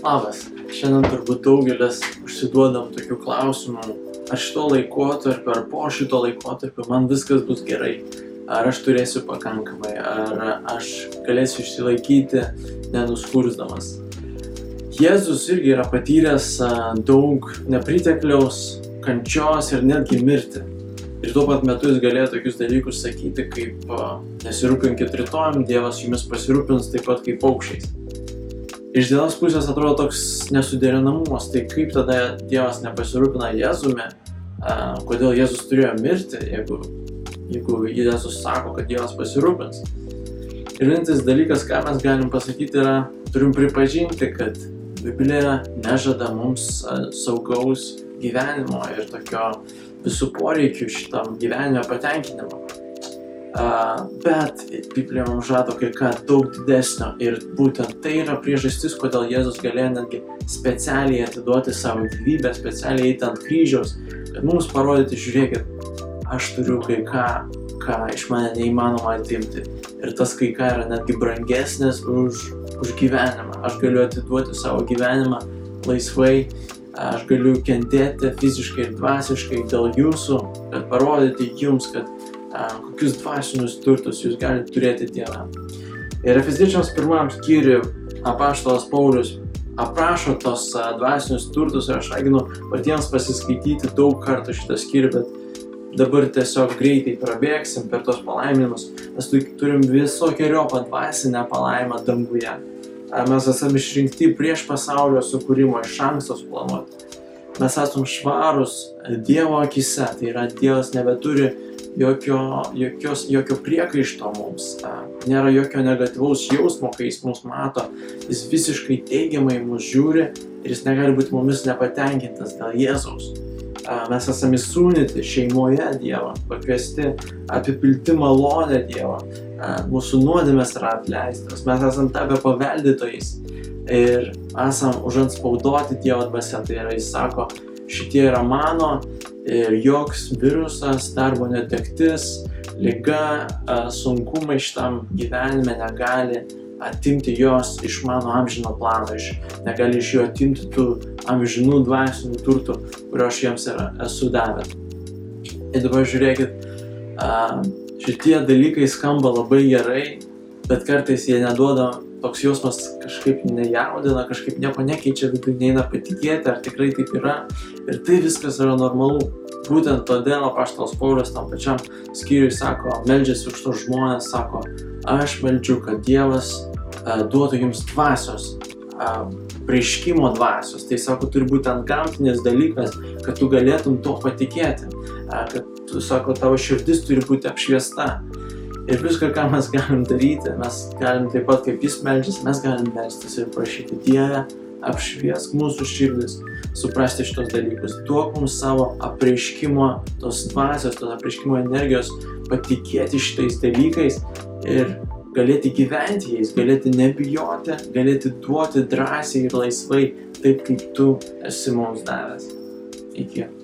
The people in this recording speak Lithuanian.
Labas. Šiandien turbūt daugelis užsiduodam tokių klausimų, ar šito laikotarpio, ar po šito laikotarpio man viskas bus gerai, ar aš turėsiu pakankamai, ar aš galėsiu išsilaikyti nenuskursdamas. Jėzus irgi yra patyręs daug nepritekliaus, kančios ir netgi mirti. Ir tuo pat metu jis galėjo tokius dalykus sakyti, kaip nesirūpinkit rytojim, Dievas jumis pasirūpins taip pat kaip paukščiais iš dienos pusės atrodo toks nesuderinamumas, tai kaip tada Dievas nepasirūpina Jėzumi, kodėl Jėzus turėjo mirti, jeigu, jeigu Jėzus sako, kad Dievas pasirūpins. Ir vienintelis dalykas, ką mes galim pasakyti, yra, turim pripažinti, kad Biblija nežada mums saugaus gyvenimo ir tokio visų poreikių šitam gyvenime patenkinimo. Bet Biblija mums žada kai ką daug didesnio ir būtent tai yra priežastis, kodėl Jėzus galėjo netgi specialiai atiduoti savo gyvybę, specialiai eiti ant kryžiaus, kad mums parodyti, žiūrėkit, aš turiu kai ką, ką iš mane neįmanoma atimti. Ir tas kai ką yra netgi brangesnis už, už gyvenimą. Aš galiu atiduoti savo gyvenimą laisvai, aš galiu kentėti fiziškai ir dvasiškai dėl jūsų, kad parodyti jums, kad kokius dvasinius turtus jūs galite turėti Dieve. Ir Efeziečiams pirmam skyriui apaštalas Paulius aprašo tos dvasinius turtus ir aš raginu patiems pasiskaityti daug kartų šitą skyrių, bet dabar tiesiog greitai prabėgsim per tos palaiminimus, mes turim visokiojo padvasinę palaimą danguje. Mes esame išrinkti prieš pasaulio sukūrimo iš anksto suplanuoti. Mes esame švarus Dievo akise, tai yra Dievas nebeturi jokio, jokios, jokio priekaišto mums, nėra jokio negatyvaus jausmo, kai jis mus mato, jis visiškai teigiamai mus žiūri ir jis negali būti mumis nepatenkintas dėl Jėzaus. Mes esame įsūnyti šeimoje Dievo, pakviesti apipilti malonę Dievo, mūsų nuodėmės yra atleistas, mes esame tapę paveldėtojais ir esam užanspaudoti Dievo dvasia, tai yra jis sako, šitie yra mano ir joks virusas, darbo netektis, lyga, sunkumai šitam gyvenime negali atimti jos iš mano amžino plano, iš, negali iš jo atimti tų amžinų dvasinių turtų, kurio aš jiems yra, esu davęs. Ir dabar žiūrėkit, šitie dalykai skamba labai gerai, bet kartais jie neduoda toks jausmas kažkaip nejaudina, kažkaip nieko nekeičia, viduje neina patikėti, ar tikrai taip yra. Ir tai viskas yra normalu. Būtent todėl apaštalas Paulius tam pačiam skyriui sako, meldžiasi už tos žmonės, sako, aš meldžiu, kad Dievas a, duotų jums dvasios, a, prieškimo dvasios. Tai sako, turi būti ant gamtinės dalykas, kad tu galėtum to patikėti. A, kad, tu sako, tavo širdis turi būti apšviesta. Ir viską, ką mes galim daryti, mes galim taip pat kaip jis melžys, mes galim melstis ir prašyti Dievę, apšviesk mūsų širdis, suprasti šitos dalykus, duok mums savo apreiškimo, tos dvasios, tos apreiškimo energijos, patikėti šitais dalykais ir galėti gyventi jais, galėti nebijoti, galėti duoti drąsiai ir laisvai, taip kaip tu esi mums davęs. Iki.